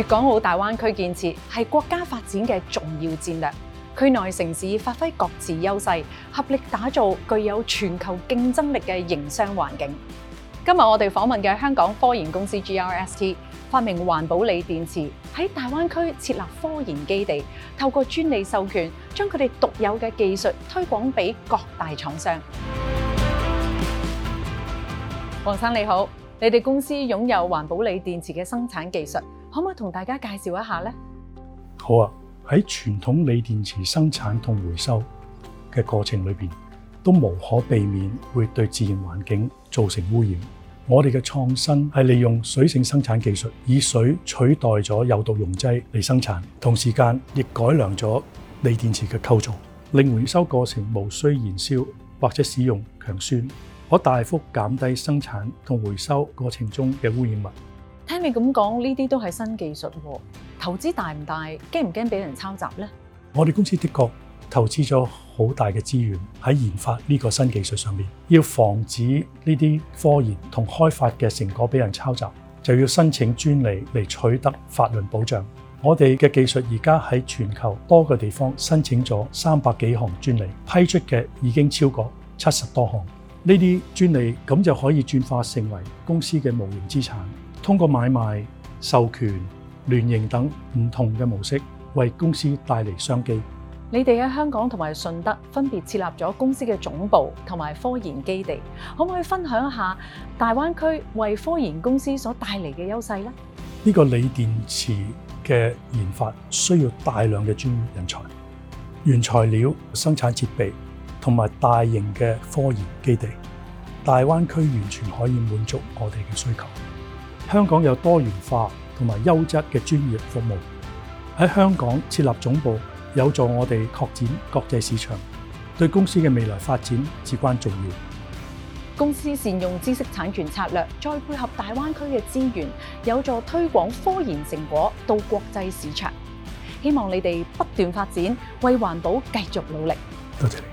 粤港澳大湾区建设系国家发展嘅重要战略，区内城市发挥各自优势，合力打造具有全球竞争力嘅营商环境。今日我哋访问嘅香港科研公司 GRST，发明环保锂电池，喺大湾区设立科研基地，透过专利授权，将佢哋独有嘅技术推广俾各大厂商。王生你好，你哋公司拥有环保锂电池嘅生产技术。可唔可以同大家介紹一下呢？好啊！喺傳統鋰電池生產同回收嘅過程裏边，都無可避免會對自然環境造成污染。我哋嘅創新係利用水性生產技術，以水取代咗有毒溶劑嚟生產，同時間亦改良咗鋰電池嘅構造，令回收過程無需燃燒或者使用強酸，可大幅減低生產同回收過程中嘅污染物。听你咁讲，呢啲都系新技術，投資大唔大？驚唔驚俾人抄襲呢？我哋公司的確投資咗好大嘅資源喺研發呢個新技術上面，要防止呢啲科研同開發嘅成果俾人抄襲，就要申請專利嚟取得法律保障。我哋嘅技術而家喺全球多個地方申請咗三百幾項專利，批出嘅已經超過七十多項。呢啲專利咁就可以轉化成為公司嘅無形資產。通过买卖、授权、联营等唔同嘅模式，为公司带嚟商机。你哋喺香港同埋顺德分别设立咗公司嘅总部同埋科研基地，可唔可以分享一下大湾区为科研公司所带嚟嘅优势呢？呢个锂电池嘅研发需要大量嘅专人才、原材料、生产设备同埋大型嘅科研基地，大湾区完全可以满足我哋嘅需求。香港有多元化同埋优质嘅专业服务，喺香港设立总部有助我哋扩展国际市场，对公司嘅未来发展至关重要。公司善用知识产权策略，再配合大湾区嘅资源，有助推广科研成果到国际市场。希望你哋不断发展，为环保继续努力。多谢你。